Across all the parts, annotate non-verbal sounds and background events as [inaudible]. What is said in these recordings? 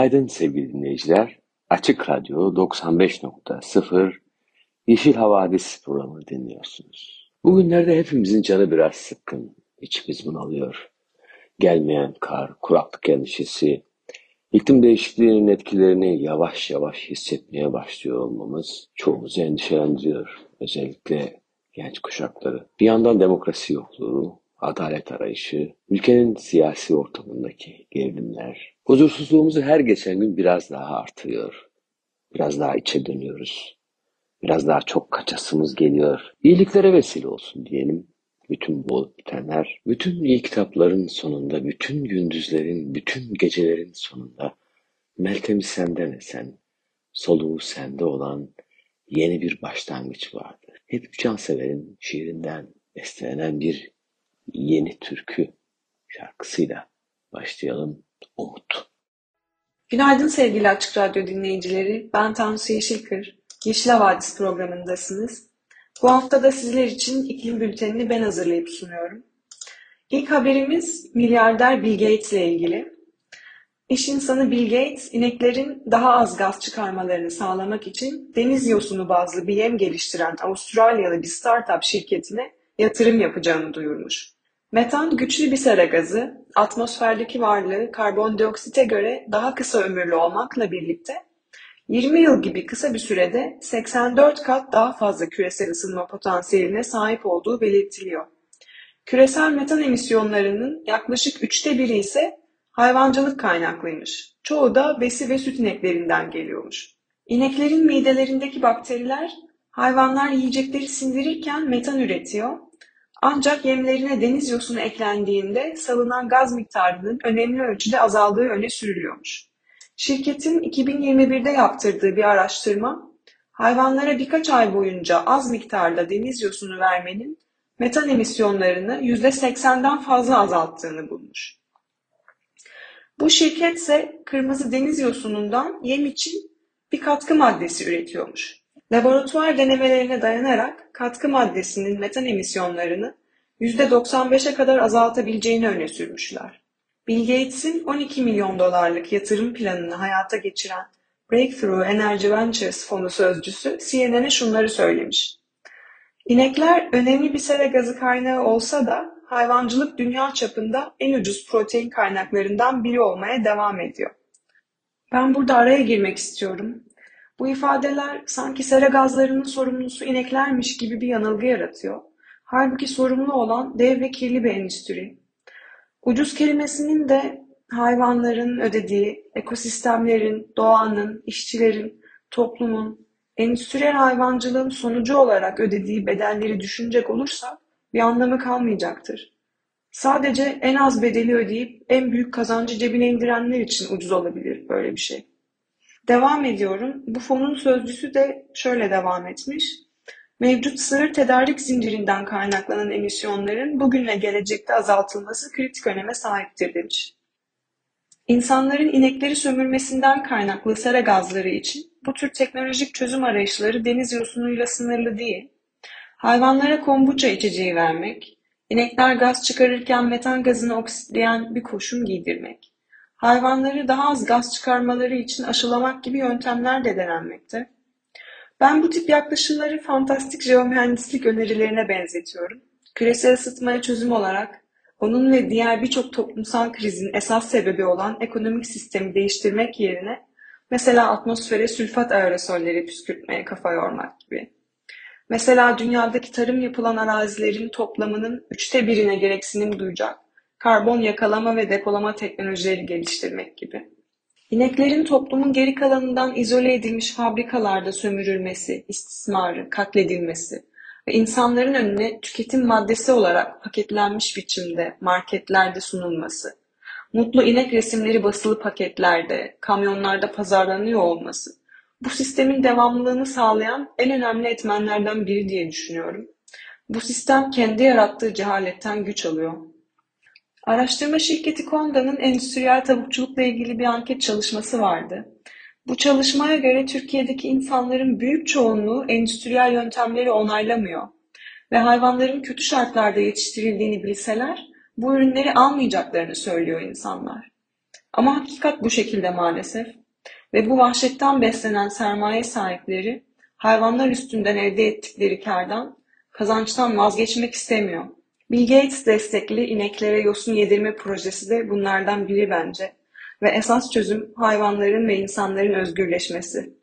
Günaydın sevgili dinleyiciler. Açık Radyo 95.0 Yeşil Havadis programını dinliyorsunuz. Bugünlerde hepimizin canı biraz sıkkın. İçimiz bunalıyor. Gelmeyen kar, kuraklık endişesi, iklim değişikliğinin etkilerini yavaş yavaş hissetmeye başlıyor olmamız çoğumuzu endişelendiriyor. Özellikle genç kuşakları. Bir yandan demokrasi yokluğu, adalet arayışı, ülkenin siyasi ortamındaki gerilimler, huzursuzluğumuzu her geçen gün biraz daha artırıyor. Biraz daha içe dönüyoruz. Biraz daha çok kaçasımız geliyor. İyiliklere vesile olsun diyelim. Bütün bu bitenler, bütün iyi kitapların sonunda, bütün gündüzlerin, bütün gecelerin sonunda Meltem'i senden esen, soluğu sende olan yeni bir başlangıç vardı. Hep Cansever'in şiirinden beslenen bir yeni türkü şarkısıyla başlayalım. Umut. Günaydın sevgili Açık Radyo dinleyicileri. Ben Tansu Yeşilkır. Yeşil Havadis programındasınız. Bu hafta da sizler için iklim bültenini ben hazırlayıp sunuyorum. İlk haberimiz milyarder Bill Gates ile ilgili. İş insanı Bill Gates, ineklerin daha az gaz çıkarmalarını sağlamak için deniz yosunu bazlı bir yem geliştiren Avustralyalı bir startup şirketine yatırım yapacağını duyurmuş. Metan güçlü bir sera gazı, atmosferdeki varlığı karbondioksite göre daha kısa ömürlü olmakla birlikte 20 yıl gibi kısa bir sürede 84 kat daha fazla küresel ısınma potansiyeline sahip olduğu belirtiliyor. Küresel metan emisyonlarının yaklaşık üçte biri ise hayvancılık kaynaklıymış. Çoğu da besi ve süt ineklerinden geliyormuş. İneklerin midelerindeki bakteriler hayvanlar yiyecekleri sindirirken metan üretiyor ancak yemlerine deniz yosunu eklendiğinde salınan gaz miktarının önemli ölçüde azaldığı öne sürülüyormuş. Şirketin 2021'de yaptırdığı bir araştırma, hayvanlara birkaç ay boyunca az miktarda deniz yosunu vermenin metan emisyonlarını %80'den fazla azalttığını bulmuş. Bu şirket ise kırmızı deniz yosunundan yem için bir katkı maddesi üretiyormuş. Laboratuvar denemelerine dayanarak katkı maddesinin metan emisyonlarını %95'e kadar azaltabileceğini öne sürmüşler. Bill Gates'in 12 milyon dolarlık yatırım planını hayata geçiren Breakthrough Energy Ventures fonu sözcüsü CNN'e şunları söylemiş. İnekler önemli bir sera gazı kaynağı olsa da hayvancılık dünya çapında en ucuz protein kaynaklarından biri olmaya devam ediyor. Ben burada araya girmek istiyorum. Bu ifadeler sanki sera gazlarının sorumlusu ineklermiş gibi bir yanılgı yaratıyor. Halbuki sorumlu olan dev ve kirli bir endüstri. Ucuz kelimesinin de hayvanların ödediği, ekosistemlerin, doğanın, işçilerin, toplumun, endüstriyel hayvancılığın sonucu olarak ödediği bedelleri düşünecek olursak bir anlamı kalmayacaktır. Sadece en az bedeli ödeyip en büyük kazancı cebine indirenler için ucuz olabilir böyle bir şey. Devam ediyorum. Bu fonun sözcüsü de şöyle devam etmiş. Mevcut sığır tedarik zincirinden kaynaklanan emisyonların bugün ve gelecekte azaltılması kritik öneme sahiptir demiş. İnsanların inekleri sömürmesinden kaynaklı sera gazları için bu tür teknolojik çözüm arayışları deniz yosunuyla sınırlı değil. Hayvanlara kombuça içeceği vermek, inekler gaz çıkarırken metan gazını oksitleyen bir koşum giydirmek, hayvanları daha az gaz çıkarmaları için aşılamak gibi yöntemler de denenmekte. Ben bu tip yaklaşımları fantastik jeomühendislik önerilerine benzetiyorum. Küresel ısıtmaya çözüm olarak onun ve diğer birçok toplumsal krizin esas sebebi olan ekonomik sistemi değiştirmek yerine mesela atmosfere sülfat aerosolleri püskürtmeye kafa yormak gibi. Mesela dünyadaki tarım yapılan arazilerin toplamının üçte birine gereksinim duyacak karbon yakalama ve depolama teknolojileri geliştirmek gibi. İneklerin toplumun geri kalanından izole edilmiş fabrikalarda sömürülmesi, istismarı, katledilmesi ve insanların önüne tüketim maddesi olarak paketlenmiş biçimde marketlerde sunulması, mutlu inek resimleri basılı paketlerde, kamyonlarda pazarlanıyor olması, bu sistemin devamlılığını sağlayan en önemli etmenlerden biri diye düşünüyorum. Bu sistem kendi yarattığı cehaletten güç alıyor. Araştırma şirketi Konda'nın endüstriyel tavukçulukla ilgili bir anket çalışması vardı. Bu çalışmaya göre Türkiye'deki insanların büyük çoğunluğu endüstriyel yöntemleri onaylamıyor ve hayvanların kötü şartlarda yetiştirildiğini bilseler bu ürünleri almayacaklarını söylüyor insanlar. Ama hakikat bu şekilde maalesef ve bu vahşetten beslenen sermaye sahipleri hayvanlar üstünden elde ettikleri kardan, kazançtan vazgeçmek istemiyor. Bill Gates destekli ineklere yosun yedirme projesi de bunlardan biri bence. Ve esas çözüm hayvanların ve insanların özgürleşmesi.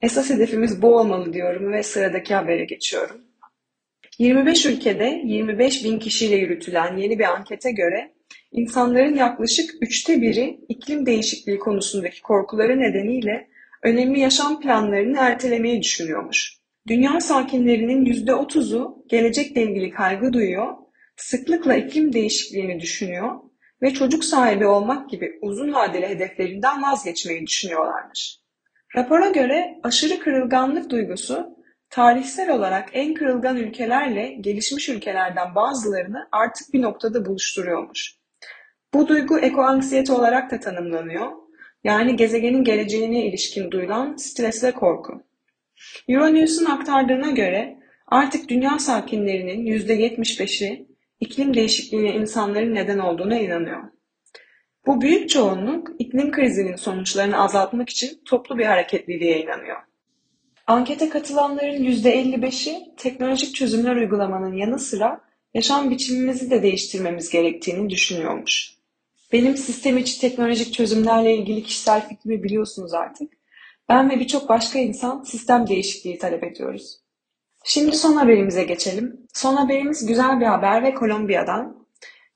Esas hedefimiz bu olmalı diyorum ve sıradaki habere geçiyorum. 25 ülkede 25 bin kişiyle yürütülen yeni bir ankete göre insanların yaklaşık üçte biri iklim değişikliği konusundaki korkuları nedeniyle önemli yaşam planlarını ertelemeyi düşünüyormuş. Dünya sakinlerinin %30'u gelecekle ilgili kaygı duyuyor, sıklıkla iklim değişikliğini düşünüyor ve çocuk sahibi olmak gibi uzun vadeli hedeflerinden vazgeçmeyi düşünüyorlarmış. Rapora göre aşırı kırılganlık duygusu tarihsel olarak en kırılgan ülkelerle gelişmiş ülkelerden bazılarını artık bir noktada buluşturuyormuş. Bu duygu ekoanksiyete olarak da tanımlanıyor. Yani gezegenin geleceğine ilişkin duyulan stres ve korku. Euronews'un aktardığına göre artık dünya sakinlerinin %75'i iklim değişikliğine insanların neden olduğuna inanıyor. Bu büyük çoğunluk iklim krizinin sonuçlarını azaltmak için toplu bir hareketliliğe inanıyor. Ankete katılanların %55'i teknolojik çözümler uygulamanın yanı sıra yaşam biçimimizi de değiştirmemiz gerektiğini düşünüyormuş. Benim sistem içi teknolojik çözümlerle ilgili kişisel fikrimi biliyorsunuz artık. Ben ve birçok başka insan sistem değişikliği talep ediyoruz. Şimdi son haberimize geçelim. Son haberimiz güzel bir haber ve Kolombiya'dan.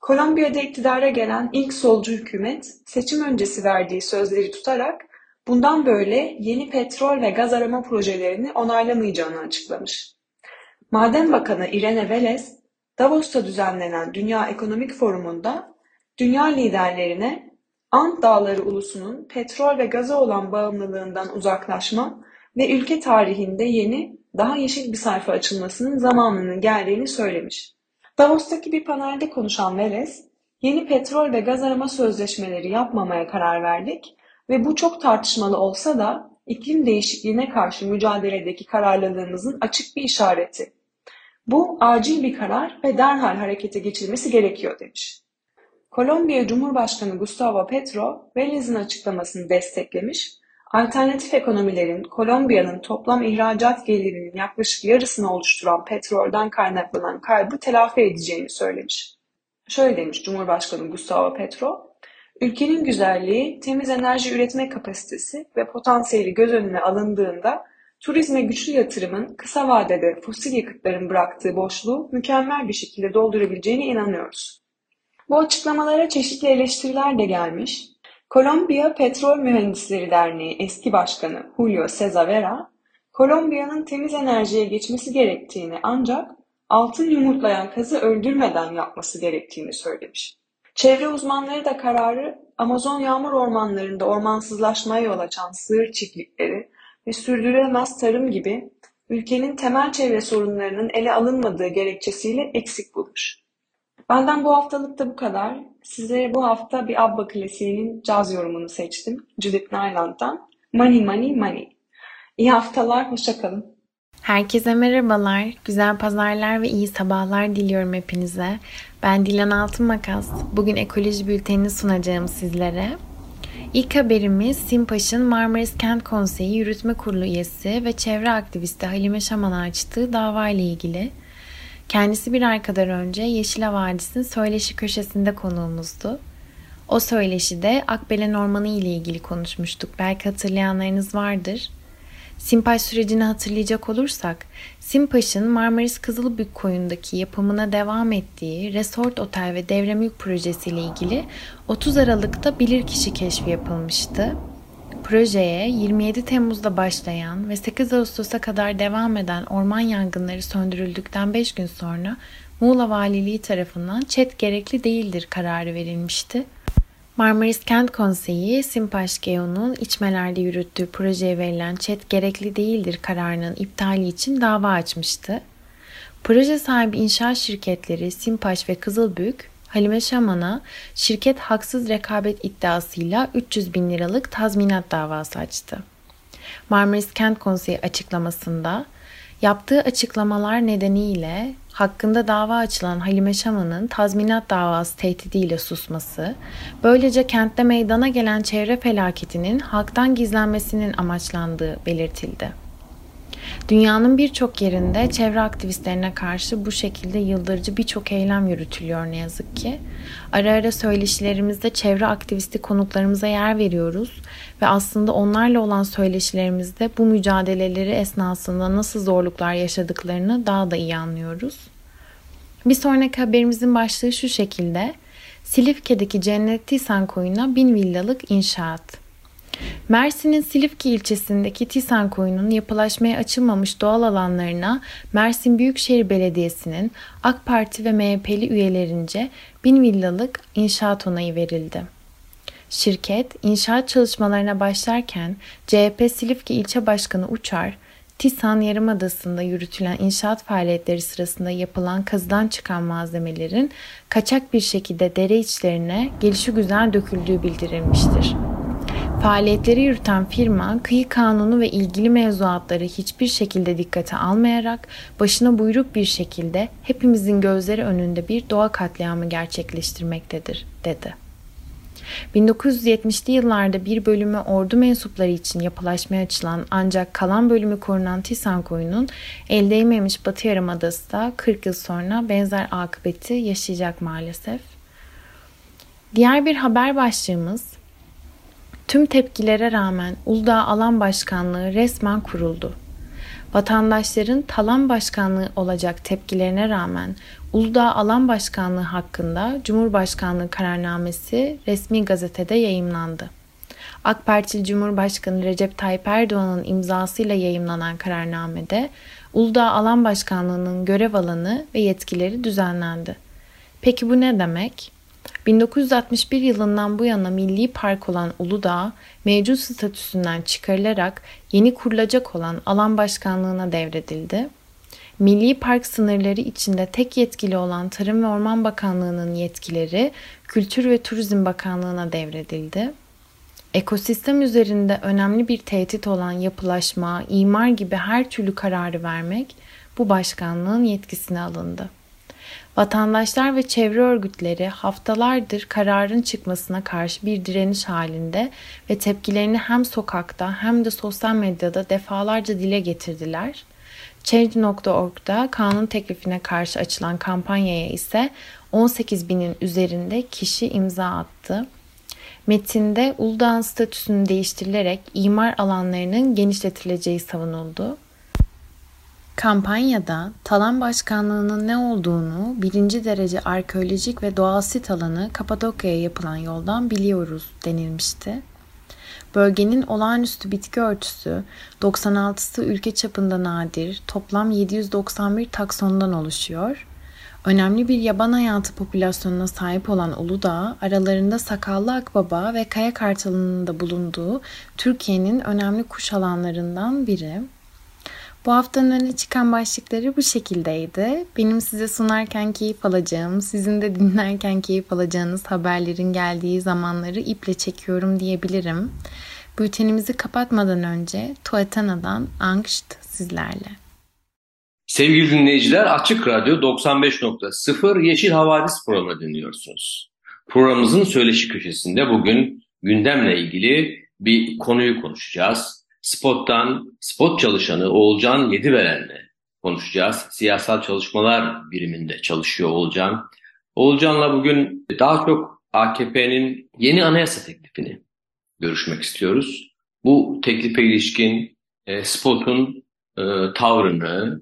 Kolombiya'da iktidara gelen ilk solcu hükümet seçim öncesi verdiği sözleri tutarak bundan böyle yeni petrol ve gaz arama projelerini onaylamayacağını açıklamış. Maden Bakanı Irene Vélez, Davos'ta düzenlenen Dünya Ekonomik Forumu'nda dünya liderlerine Ant Dağları ulusunun petrol ve gaza olan bağımlılığından uzaklaşma ve ülke tarihinde yeni, daha yeşil bir sayfa açılmasının zamanının geldiğini söylemiş. Davos'taki bir panelde konuşan Velez, yeni petrol ve gaz arama sözleşmeleri yapmamaya karar verdik ve bu çok tartışmalı olsa da iklim değişikliğine karşı mücadeledeki kararlılığımızın açık bir işareti. Bu acil bir karar ve derhal harekete geçilmesi gerekiyor demiş. Kolombiya Cumhurbaşkanı Gustavo Petro, Velez'in açıklamasını desteklemiş, alternatif ekonomilerin Kolombiya'nın toplam ihracat gelirinin yaklaşık yarısını oluşturan petrolden kaynaklanan kaybı telafi edeceğini söylemiş. Şöyle demiş Cumhurbaşkanı Gustavo Petro, ülkenin güzelliği, temiz enerji üretme kapasitesi ve potansiyeli göz önüne alındığında turizme güçlü yatırımın kısa vadede fosil yakıtların bıraktığı boşluğu mükemmel bir şekilde doldurabileceğine inanıyoruz. Bu açıklamalara çeşitli eleştiriler de gelmiş. Kolombiya Petrol Mühendisleri Derneği eski başkanı Julio Cesavera, Kolombiya'nın temiz enerjiye geçmesi gerektiğini ancak altın yumurtlayan kazı öldürmeden yapması gerektiğini söylemiş. Çevre uzmanları da kararı Amazon yağmur ormanlarında ormansızlaşmaya yol açan sığır çiftlikleri ve sürdürülemez tarım gibi ülkenin temel çevre sorunlarının ele alınmadığı gerekçesiyle eksik bulmuş. Benden bu haftalık da bu kadar. Sizlere bu hafta bir ABBA klasiğinin caz yorumunu seçtim. Judith Nyland'dan. Money Money Money. İyi haftalar, hoşçakalın. Herkese merhabalar, güzel pazarlar ve iyi sabahlar diliyorum hepinize. Ben Dilan Altınmakas. Bugün ekoloji bültenini sunacağım sizlere. İlk haberimiz Simpaş'ın Marmaris Kent Konseyi Yürütme Kurulu üyesi ve çevre aktivisti Halime Şaman'a açtığı dava ile ilgili. Kendisi bir ay kadar önce Yeşila Vadisi'nin söyleşi köşesinde konuğumuzdu. O söyleşide Akbelen Ormanı ile ilgili konuşmuştuk. Belki hatırlayanlarınız vardır. Simpaş sürecini hatırlayacak olursak, Simpaş'ın Marmaris Kızılbük koyundaki yapımına devam ettiği Resort Otel ve Devre Mülk projesiyle ilgili 30 Aralık'ta bilirkişi keşfi yapılmıştı. Projeye 27 Temmuz'da başlayan ve 8 Ağustos'a kadar devam eden orman yangınları söndürüldükten 5 gün sonra Muğla Valiliği tarafından ÇED gerekli değildir kararı verilmişti. Marmaris Kent Konseyi, Simpaş Geo'nun içmelerde yürüttüğü projeye verilen ÇED gerekli değildir kararının iptali için dava açmıştı. Proje sahibi inşaat şirketleri Simpaş ve Kızılbük, Halime Şaman'a şirket haksız rekabet iddiasıyla 300 bin liralık tazminat davası açtı. Marmaris Kent Konseyi açıklamasında yaptığı açıklamalar nedeniyle hakkında dava açılan Halime Şaman'ın tazminat davası tehdidiyle susması, böylece kentte meydana gelen çevre felaketinin halktan gizlenmesinin amaçlandığı belirtildi. Dünyanın birçok yerinde çevre aktivistlerine karşı bu şekilde yıldırıcı birçok eylem yürütülüyor ne yazık ki. Ara ara söyleşilerimizde çevre aktivisti konuklarımıza yer veriyoruz ve aslında onlarla olan söyleşilerimizde bu mücadeleleri esnasında nasıl zorluklar yaşadıklarını daha da iyi anlıyoruz. Bir sonraki haberimizin başlığı şu şekilde. Silifke'deki Cennet Tisan koyuna bin villalık inşaat. Mersin'in Silifke ilçesindeki Tisan Koyu'nun yapılaşmaya açılmamış doğal alanlarına Mersin Büyükşehir Belediyesi'nin AK Parti ve MHP'li üyelerince bin villalık inşaat onayı verildi. Şirket inşaat çalışmalarına başlarken CHP Silifke İlçe Başkanı Uçar, Tisan Yarımadası'nda yürütülen inşaat faaliyetleri sırasında yapılan kazıdan çıkan malzemelerin kaçak bir şekilde dere içlerine gelişi güzel döküldüğü bildirilmiştir. Faaliyetleri yürüten firma kıyı kanunu ve ilgili mevzuatları hiçbir şekilde dikkate almayarak başına buyruk bir şekilde hepimizin gözleri önünde bir doğa katliamı gerçekleştirmektedir, dedi. 1970'li yıllarda bir bölümü ordu mensupları için yapılaşmaya açılan ancak kalan bölümü korunan Tisan koyunun el değmemiş Batı Yarımadası da 40 yıl sonra benzer akıbeti yaşayacak maalesef. Diğer bir haber başlığımız Tüm tepkilere rağmen Uludağ Alan Başkanlığı resmen kuruldu. Vatandaşların talan başkanlığı olacak tepkilerine rağmen Uludağ Alan Başkanlığı hakkında Cumhurbaşkanlığı kararnamesi resmi gazetede yayımlandı. AK Parti Cumhurbaşkanı Recep Tayyip Erdoğan'ın imzasıyla yayımlanan kararnamede Uludağ Alan Başkanlığı'nın görev alanı ve yetkileri düzenlendi. Peki bu ne demek? 1961 yılından bu yana milli park olan Uludağ, mevcut statüsünden çıkarılarak yeni kurulacak olan alan başkanlığına devredildi. Milli park sınırları içinde tek yetkili olan Tarım ve Orman Bakanlığı'nın yetkileri Kültür ve Turizm Bakanlığı'na devredildi. Ekosistem üzerinde önemli bir tehdit olan yapılaşma, imar gibi her türlü kararı vermek bu başkanlığın yetkisine alındı. Vatandaşlar ve çevre örgütleri haftalardır kararın çıkmasına karşı bir direniş halinde ve tepkilerini hem sokakta hem de sosyal medyada defalarca dile getirdiler. Change.org'da kanun teklifine karşı açılan kampanyaya ise 18 binin üzerinde kişi imza attı. Metinde Uludağ'ın statüsünün değiştirilerek imar alanlarının genişletileceği savunuldu. Kampanyada talan başkanlığının ne olduğunu birinci derece arkeolojik ve doğal sit alanı Kapadokya'ya yapılan yoldan biliyoruz denilmişti. Bölgenin olağanüstü bitki örtüsü 96'sı ülke çapında nadir toplam 791 taksondan oluşuyor. Önemli bir yaban hayatı popülasyonuna sahip olan Uludağ, aralarında sakallı akbaba ve kaya kartalının da bulunduğu Türkiye'nin önemli kuş alanlarından biri. Bu haftanın öne çıkan başlıkları bu şekildeydi. Benim size sunarken keyif alacağım, sizin de dinlerken keyif alacağınız haberlerin geldiği zamanları iple çekiyorum diyebilirim. Bültenimizi kapatmadan önce Tuatana'dan Angst sizlerle. Sevgili dinleyiciler Açık Radyo 95.0 Yeşil Havadis programı dinliyorsunuz. Programımızın söyleşi köşesinde bugün gündemle ilgili bir konuyu konuşacağız. Spot'tan spot çalışanı Oğulcan Yediveren'le konuşacağız. Siyasal çalışmalar biriminde çalışıyor Oğulcan. Oğulcan'la bugün daha çok AKP'nin yeni anayasa teklifini görüşmek istiyoruz. Bu teklife ilişkin e, Spot'un e, tavrını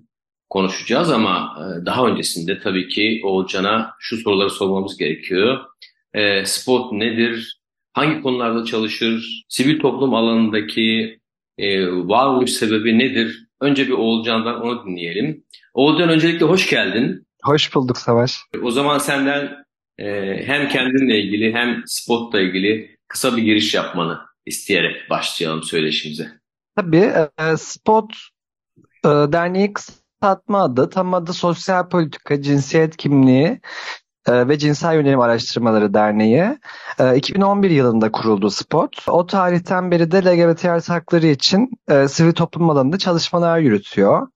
konuşacağız ama e, daha öncesinde tabii ki Oğulcan'a şu soruları sormamız gerekiyor. E, Spot nedir? hangi konularda çalışır, sivil toplum alanındaki e, varoluş sebebi nedir? Önce bir Oğulcan'dan onu dinleyelim. Oğulcan öncelikle hoş geldin. Hoş bulduk Savaş. O zaman senden e, hem kendinle ilgili hem spotla ilgili kısa bir giriş yapmanı isteyerek başlayalım söyleşimize. Tabii e, Spot e, derneği kısaltma adı, tam adı Sosyal Politika, Cinsiyet Kimliği ve Cinsel Yönelim Araştırmaları Derneği. E, 2011 yılında kuruldu Spot. O tarihten beri de LGBT artı hakları için e, sivil toplum alanında çalışmalar yürütüyor.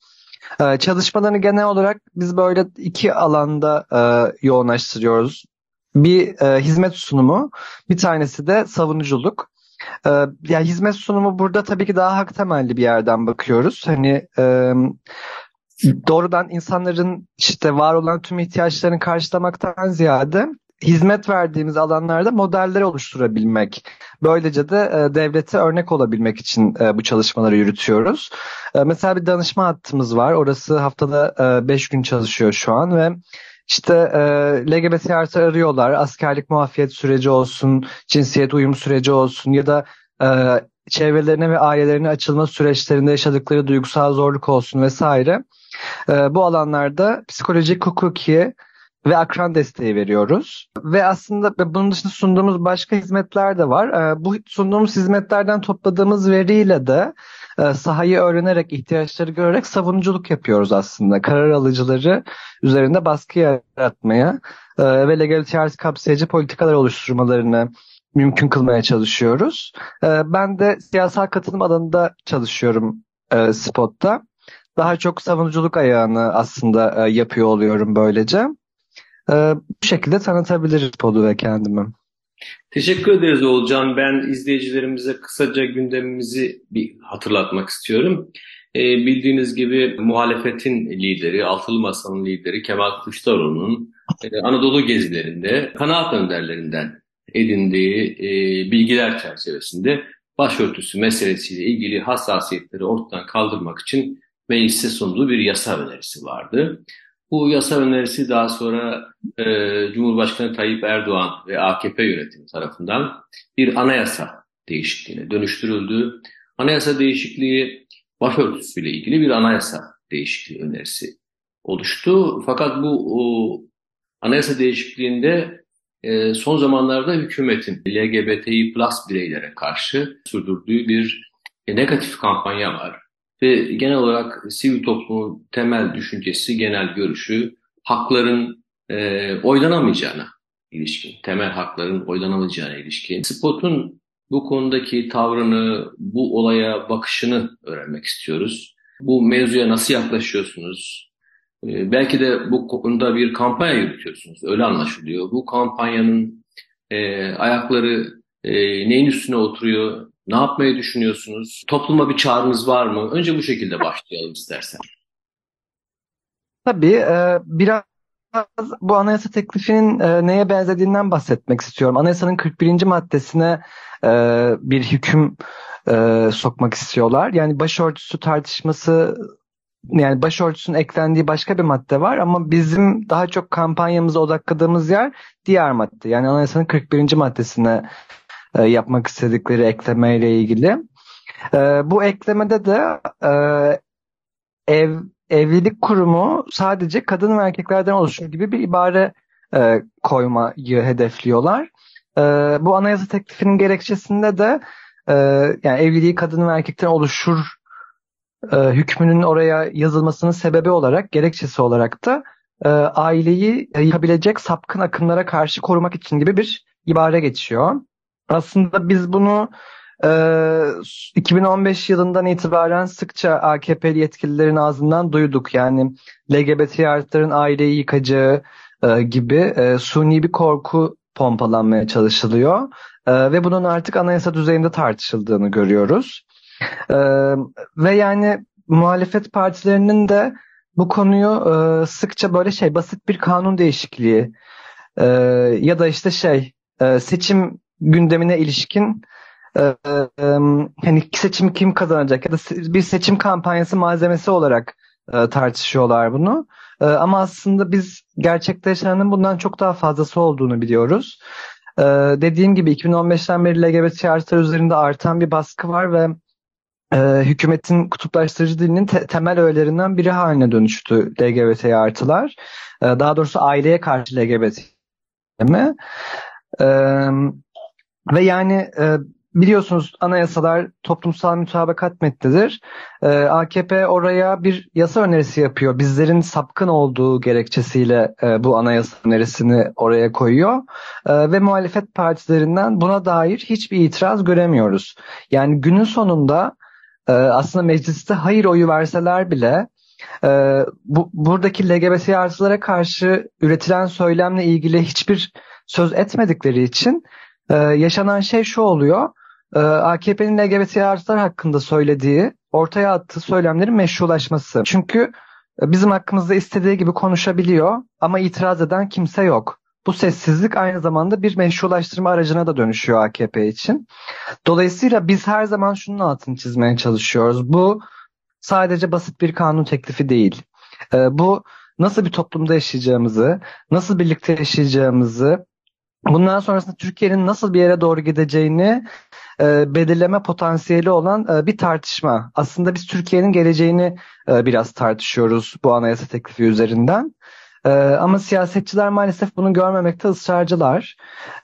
E, çalışmalarını genel olarak biz böyle iki alanda e, yoğunlaştırıyoruz. Bir e, hizmet sunumu, bir tanesi de savunuculuk. Ee, yani hizmet sunumu burada tabii ki daha hak temelli bir yerden bakıyoruz. Hani e, doğrudan insanların işte var olan tüm ihtiyaçlarını karşılamaktan ziyade hizmet verdiğimiz alanlarda modeller oluşturabilmek. Böylece de e, devlete örnek olabilmek için e, bu çalışmaları yürütüyoruz. E, mesela bir danışma hattımız var. Orası haftada 5 e, gün çalışıyor şu an ve işte e, LGBT artı arıyorlar. Askerlik muafiyet süreci olsun, cinsiyet uyum süreci olsun ya da e, çevrelerine ve ailelerine açılma süreçlerinde yaşadıkları duygusal zorluk olsun vesaire. E, bu alanlarda psikolojik, hukuki ve akran desteği veriyoruz. Ve aslında bunun dışında sunduğumuz başka hizmetler de var. E, bu sunduğumuz hizmetlerden topladığımız veriyle de e, sahayı öğrenerek, ihtiyaçları görerek savunuculuk yapıyoruz aslında. Karar alıcıları üzerinde baskı yaratmaya e, ve legality kapsayıcı politikalar oluşturmalarını mümkün kılmaya çalışıyoruz. E, ben de siyasal katılım alanında çalışıyorum Spot'ta. Daha çok savunuculuk ayağını aslında yapıyor oluyorum böylece. Bu şekilde tanıtabiliriz Spot'u ve kendimi. Teşekkür ederiz Oğulcan. Ben izleyicilerimize kısaca gündemimizi bir hatırlatmak istiyorum. E, bildiğiniz gibi muhalefetin lideri, Altılı Masa'nın lideri Kemal Kılıçdaroğlu'nun e, Anadolu gezilerinde kanaat önderlerinden edindiği e, bilgiler çerçevesinde başörtüsü meselesiyle ilgili hassasiyetleri ortadan kaldırmak için meclise sunduğu bir yasa önerisi vardı. Bu yasa önerisi daha sonra e, Cumhurbaşkanı Tayyip Erdoğan ve AKP yönetimi tarafından bir anayasa değişikliğine dönüştürüldü. Anayasa değişikliği başörtüsüyle ilgili bir anayasa değişikliği önerisi oluştu. Fakat bu o, anayasa değişikliğinde e, son zamanlarda hükümetin LGBTİ plus bireylere karşı sürdürdüğü bir e, negatif kampanya var. Ve genel olarak sivil toplumun temel düşüncesi, genel görüşü hakların e, oylanamayacağına ilişkin, temel hakların oylanamayacağına ilişkin. Spot'un bu konudaki tavrını, bu olaya bakışını öğrenmek istiyoruz. Bu mevzuya nasıl yaklaşıyorsunuz? E, belki de bu konuda bir kampanya yürütüyorsunuz, öyle anlaşılıyor. Bu kampanyanın e, ayakları e, neyin üstüne oturuyor, ne yapmayı düşünüyorsunuz? Topluma bir çağrınız var mı? Önce bu şekilde başlayalım istersen. Tabii e, biraz bu anayasa teklifinin e, neye benzediğinden bahsetmek istiyorum. Anayasanın 41. maddesine e, bir hüküm sokmak istiyorlar. Yani başörtüsü tartışması yani başörtüsünün eklendiği başka bir madde var ama bizim daha çok kampanyamıza odakladığımız yer diğer madde. Yani anayasanın 41. maddesine e, yapmak istedikleri eklemeyle ilgili. E, bu eklemede de e, ev evlilik kurumu sadece kadın ve erkeklerden oluşur gibi bir ibare koymayı hedefliyorlar. Bu anayasa teklifinin gerekçesinde de yani evliliği kadın ve erkekten oluşur hükmünün oraya yazılmasının sebebi olarak, gerekçesi olarak da aileyi yıkabilecek sapkın akımlara karşı korumak için gibi bir ibare geçiyor. Aslında biz bunu e, 2015 yılından itibaren sıkça AKP'li yetkililerin ağzından duyduk. Yani LGBT artıların aileyi yıkacağı e, gibi e, suni bir korku pompalanmaya çalışılıyor. E, ve bunun artık anayasa düzeyinde tartışıldığını görüyoruz. E, ve yani muhalefet partilerinin de bu konuyu e, sıkça böyle şey basit bir kanun değişikliği e, ya da işte şey e, seçim gündemine ilişkin hani seçim kim kazanacak ya da bir seçim kampanyası malzemesi olarak e, tartışıyorlar bunu. Ama aslında biz gerçekte yaşananın bundan çok daha fazlası olduğunu biliyoruz. Dediğim gibi 2015'ten beri LGBT artılar üzerinde artan bir baskı var ve hükümetin kutuplaştırıcı dilinin te- temel öğelerinden biri haline dönüştü LGBT artılar. Daha doğrusu aileye karşı LGBT ve yani e, biliyorsunuz anayasalar toplumsal mütabakat metnidir. E, AKP oraya bir yasa önerisi yapıyor. Bizlerin sapkın olduğu gerekçesiyle e, bu anayasa önerisini oraya koyuyor. E, ve muhalefet partilerinden buna dair hiçbir itiraz göremiyoruz. Yani günün sonunda e, aslında mecliste hayır oyu verseler bile e, bu, buradaki LGBT artılara karşı üretilen söylemle ilgili hiçbir söz etmedikleri için e, yaşanan şey şu oluyor. E, AKP'nin LGBT artılar hakkında söylediği, ortaya attığı söylemlerin meşrulaşması. Çünkü e, bizim hakkımızda istediği gibi konuşabiliyor ama itiraz eden kimse yok. Bu sessizlik aynı zamanda bir meşrulaştırma aracına da dönüşüyor AKP için. Dolayısıyla biz her zaman şunun altını çizmeye çalışıyoruz. Bu sadece basit bir kanun teklifi değil. E, bu nasıl bir toplumda yaşayacağımızı, nasıl birlikte yaşayacağımızı, bundan sonrasında Türkiye'nin nasıl bir yere doğru gideceğini e, belirleme potansiyeli olan e, bir tartışma. Aslında biz Türkiye'nin geleceğini e, biraz tartışıyoruz bu anayasa teklifi üzerinden. E, ama siyasetçiler maalesef bunu görmemekte ısrarcılar.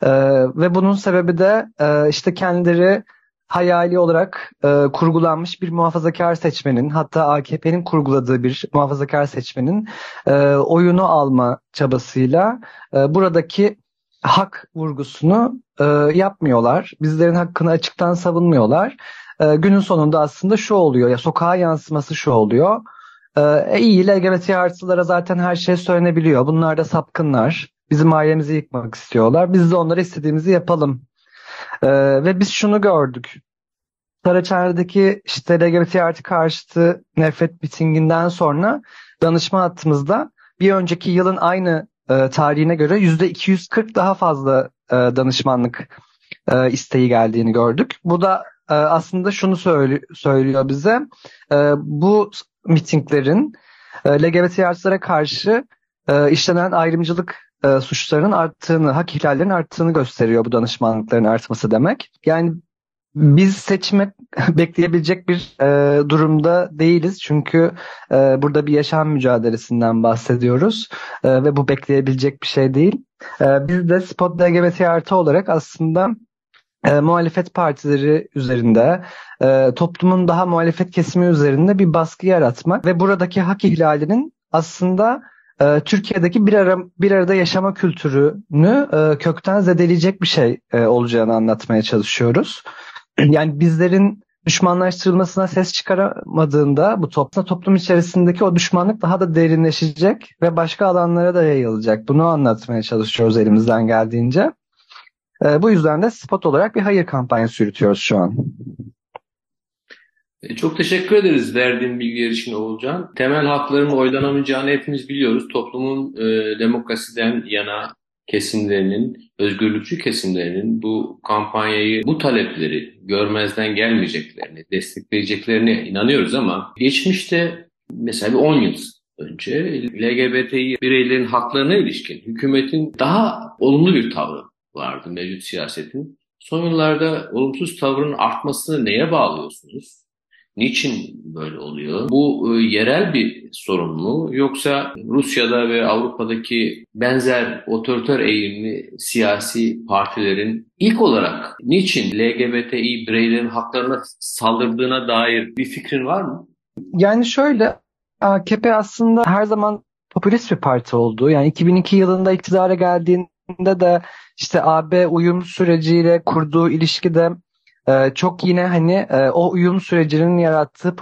E, ve bunun sebebi de e, işte kendileri hayali olarak e, kurgulanmış bir muhafazakar seçmenin hatta AKP'nin kurguladığı bir muhafazakar seçmenin e, oyunu alma çabasıyla e, buradaki hak vurgusunu e, yapmıyorlar. Bizlerin hakkını açıktan savunmuyorlar. E, günün sonunda aslında şu oluyor ya sokağa yansıması şu oluyor. E, iyi LGBT artılara zaten her şey söylenebiliyor. Bunlar da sapkınlar. Bizim ailemizi yıkmak istiyorlar. Biz de onlara istediğimizi yapalım. E, ve biz şunu gördük. Saraçhane'deki işte LGBT artı karşıtı nefret mitinginden sonra danışma hattımızda bir önceki yılın aynı e, tarihine göre yüzde 240 daha fazla e, danışmanlık e, isteği geldiğini gördük. Bu da e, aslında şunu söyle, söylüyor bize. E, bu mitinglerin e, LGBT artılara karşı e, işlenen ayrımcılık e, suçlarının arttığını, hak ihlallerinin arttığını gösteriyor bu danışmanlıkların artması demek. Yani biz seçime [laughs] bekleyebilecek bir e, durumda değiliz. Çünkü e, burada bir yaşam mücadelesinden bahsediyoruz. E, ve bu bekleyebilecek bir şey değil. E, biz de Spot LGBT artı olarak aslında e, muhalefet partileri üzerinde, e, toplumun daha muhalefet kesimi üzerinde bir baskı yaratmak ve buradaki hak ihlalinin aslında e, Türkiye'deki bir, ara, bir arada yaşama kültürünü e, kökten zedeleyecek bir şey e, olacağını anlatmaya çalışıyoruz. Yani bizlerin düşmanlaştırılmasına ses çıkaramadığında bu toplum, toplum içerisindeki o düşmanlık daha da derinleşecek ve başka alanlara da yayılacak. Bunu anlatmaya çalışıyoruz elimizden geldiğince. E, bu yüzden de spot olarak bir hayır kampanyası yürütüyoruz şu an. E, çok teşekkür ederiz verdiğin bilgiler için Oğulcan. Temel hakların oylanamayacağını hepimiz biliyoruz. Toplumun e, demokrasiden yana kesimlerinin, özgürlükçü kesimlerinin bu kampanyayı, bu talepleri görmezden gelmeyeceklerini, destekleyeceklerine inanıyoruz ama geçmişte mesela bir 10 yıl önce LGBTİ bireylerin haklarına ilişkin hükümetin daha olumlu bir tavrı vardı mevcut siyasetin. Son yıllarda olumsuz tavrın artmasını neye bağlıyorsunuz? Niçin böyle oluyor? Bu e, yerel bir sorun mu yoksa Rusya'da ve Avrupa'daki benzer otoriter eğilimli siyasi partilerin ilk olarak niçin LGBTİ bireylerin haklarına saldırdığına dair bir fikrin var mı? Yani şöyle AKP aslında her zaman popülist bir parti oldu. Yani 2002 yılında iktidara geldiğinde de işte AB uyum süreciyle kurduğu ilişkide e, çok yine hani e, o uyum sürecinin yarattığı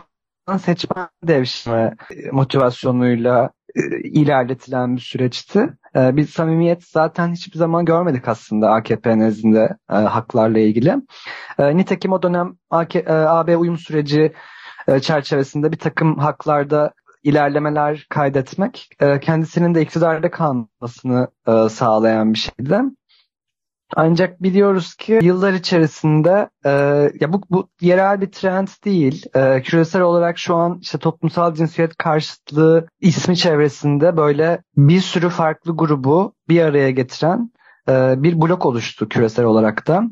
seçmen devşirme motivasyonuyla e, ilerletilen bir süreçti. E, bir samimiyet zaten hiçbir zaman görmedik aslında AKP nezdinde e, haklarla ilgili. E, nitekim o dönem AK, e, AB uyum süreci e, çerçevesinde bir takım haklarda ilerlemeler kaydetmek kendisinin de iktidarda kalmasını sağlayan bir şeydi. Ancak biliyoruz ki yıllar içerisinde e, ya bu, bu yerel bir trend değil. E, küresel olarak şu an işte toplumsal cinsiyet karşıtlığı ismi çevresinde böyle bir sürü farklı grubu bir araya getiren e, bir blok oluştu küresel olarak da.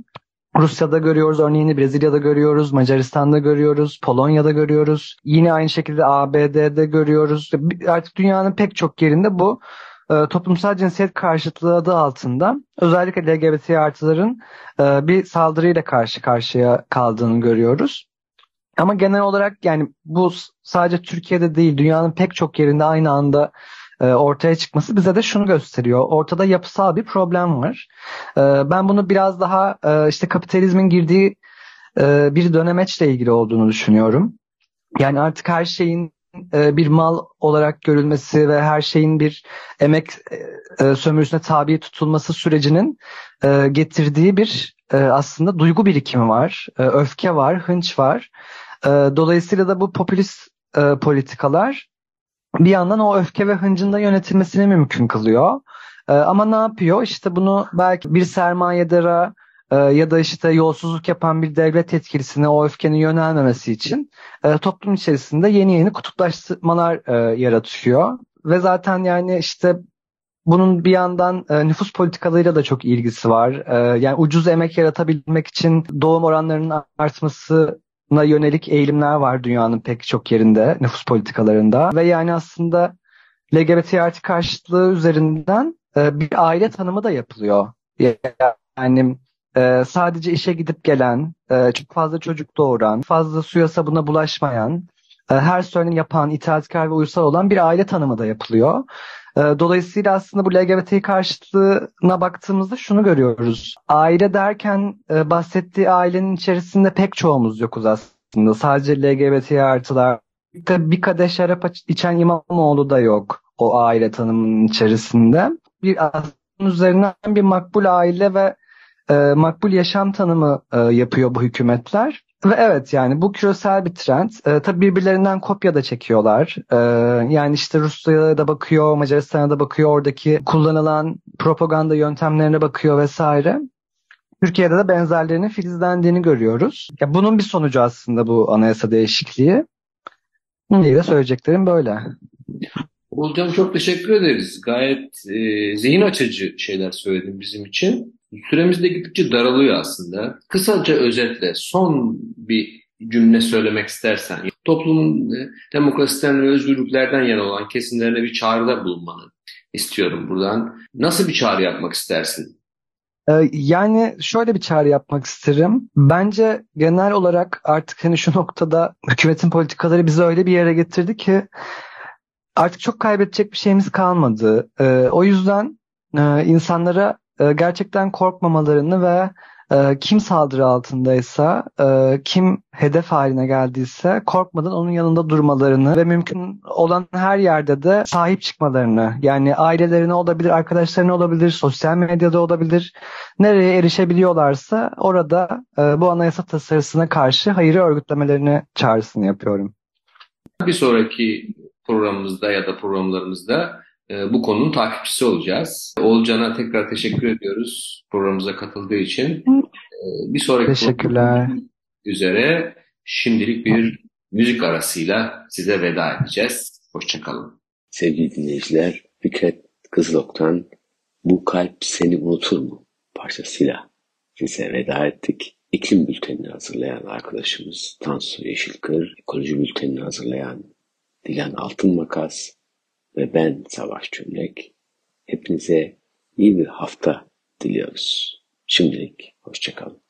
Rusya'da görüyoruz örneğini, Brezilya'da görüyoruz, Macaristan'da görüyoruz, Polonya'da görüyoruz. Yine aynı şekilde ABD'de görüyoruz. Artık dünyanın pek çok yerinde bu e, toplumsal cinsiyet karşıtlığı adı altında özellikle LGBT artıların e, bir saldırıyla karşı karşıya kaldığını görüyoruz. Ama genel olarak yani bu sadece Türkiye'de değil dünyanın pek çok yerinde aynı anda e, ortaya çıkması bize de şunu gösteriyor. Ortada yapısal bir problem var. E, ben bunu biraz daha işte kapitalizmin girdiği bir dönemeçle ilgili olduğunu düşünüyorum. Yani artık her şeyin e, bir mal olarak görülmesi ve her şeyin bir emek e, sömürüsüne tabi tutulması sürecinin e, getirdiği bir aslında duygu birikimi var, öfke var, hınç var. Dolayısıyla da bu popülist politikalar bir yandan o öfke ve hıncın da yönetilmesini mümkün kılıyor. Ama ne yapıyor? İşte bunu belki bir sermayedara e, ya da işte yolsuzluk yapan bir devlet yetkilisine o öfkenin yönelmemesi için e, toplum içerisinde yeni yeni kutuplaştırmalar e, yaratıyor. Ve zaten yani işte bunun bir yandan e, nüfus politikalarıyla da çok ilgisi var. Yani ucuz emek yaratabilmek için doğum oranlarının artmasına yönelik eğilimler var dünyanın pek çok yerinde nüfus politikalarında. Ve yani aslında LGBT artı karşıtlığı üzerinden bir aile tanımı da yapılıyor. Yani e, sadece işe gidip gelen, e, çok fazla çocuk doğuran, fazla suya sabuna bulaşmayan, e, her söyleni yapan, itaatkar ve uysal olan bir aile tanımı da yapılıyor. E, dolayısıyla aslında bu LGBT karşıtlığına baktığımızda şunu görüyoruz. Aile derken e, bahsettiği ailenin içerisinde pek çoğumuz yokuz aslında. Sadece LGBT artılar. Bir kadeh şarap içen İmamoğlu da yok o aile tanımının içerisinde. Bir üzerinden bir makbul aile ve e, makbul yaşam tanımı e, yapıyor bu hükümetler. Ve evet yani bu küresel bir trend. E, tabii birbirlerinden kopya da çekiyorlar. E, yani işte Rusya'ya da bakıyor, Macaristan'a da bakıyor, oradaki kullanılan propaganda yöntemlerine bakıyor vesaire. Türkiye'de de benzerlerinin filizlendiğini görüyoruz. Ya bunun bir sonucu aslında bu anayasa değişikliği. Diye de söyleyeceklerim böyle. Olcan çok teşekkür ederiz. Gayet e, zihin açıcı şeyler söyledin bizim için. Süremiz de gittikçe daralıyor aslında. Kısaca özetle son bir cümle söylemek istersen, toplumun e, demokrasiden ve özgürlüklerden yana olan kesimlerine bir çağrıda bulunmanı istiyorum buradan. Nasıl bir çağrı yapmak istersin? Ee, yani şöyle bir çağrı yapmak isterim. Bence genel olarak artık hani şu noktada hükümetin politikaları bizi öyle bir yere getirdi ki artık çok kaybedecek bir şeyimiz kalmadı. Ee, o yüzden e, insanlara e, gerçekten korkmamalarını ve e, kim saldırı altındaysa, e, kim hedef haline geldiyse korkmadan onun yanında durmalarını ve mümkün olan her yerde de sahip çıkmalarını yani ailelerine olabilir, arkadaşlarına olabilir, sosyal medyada olabilir. Nereye erişebiliyorlarsa orada bu anayasa tasarısına karşı hayırı örgütlemelerini çağrısını yapıyorum. Bir sonraki programımızda ya da programlarımızda bu konunun takipçisi olacağız. Olcan'a tekrar teşekkür ediyoruz programımıza katıldığı için. E, bir sonraki Teşekkürler. üzere şimdilik bir müzik arasıyla size veda edeceğiz. Hoşçakalın. Sevgili dinleyiciler, Fikret Kızılok'tan Bu Kalp Seni Unutur mu parçasıyla size veda ettik. İklim bültenini hazırlayan arkadaşımız Tansu Yeşilkır, ekoloji bültenini hazırlayan Dilan Altın Makas, ve ben Savaş Çömlek. Hepinize iyi bir hafta diliyoruz. Şimdilik hoşçakalın.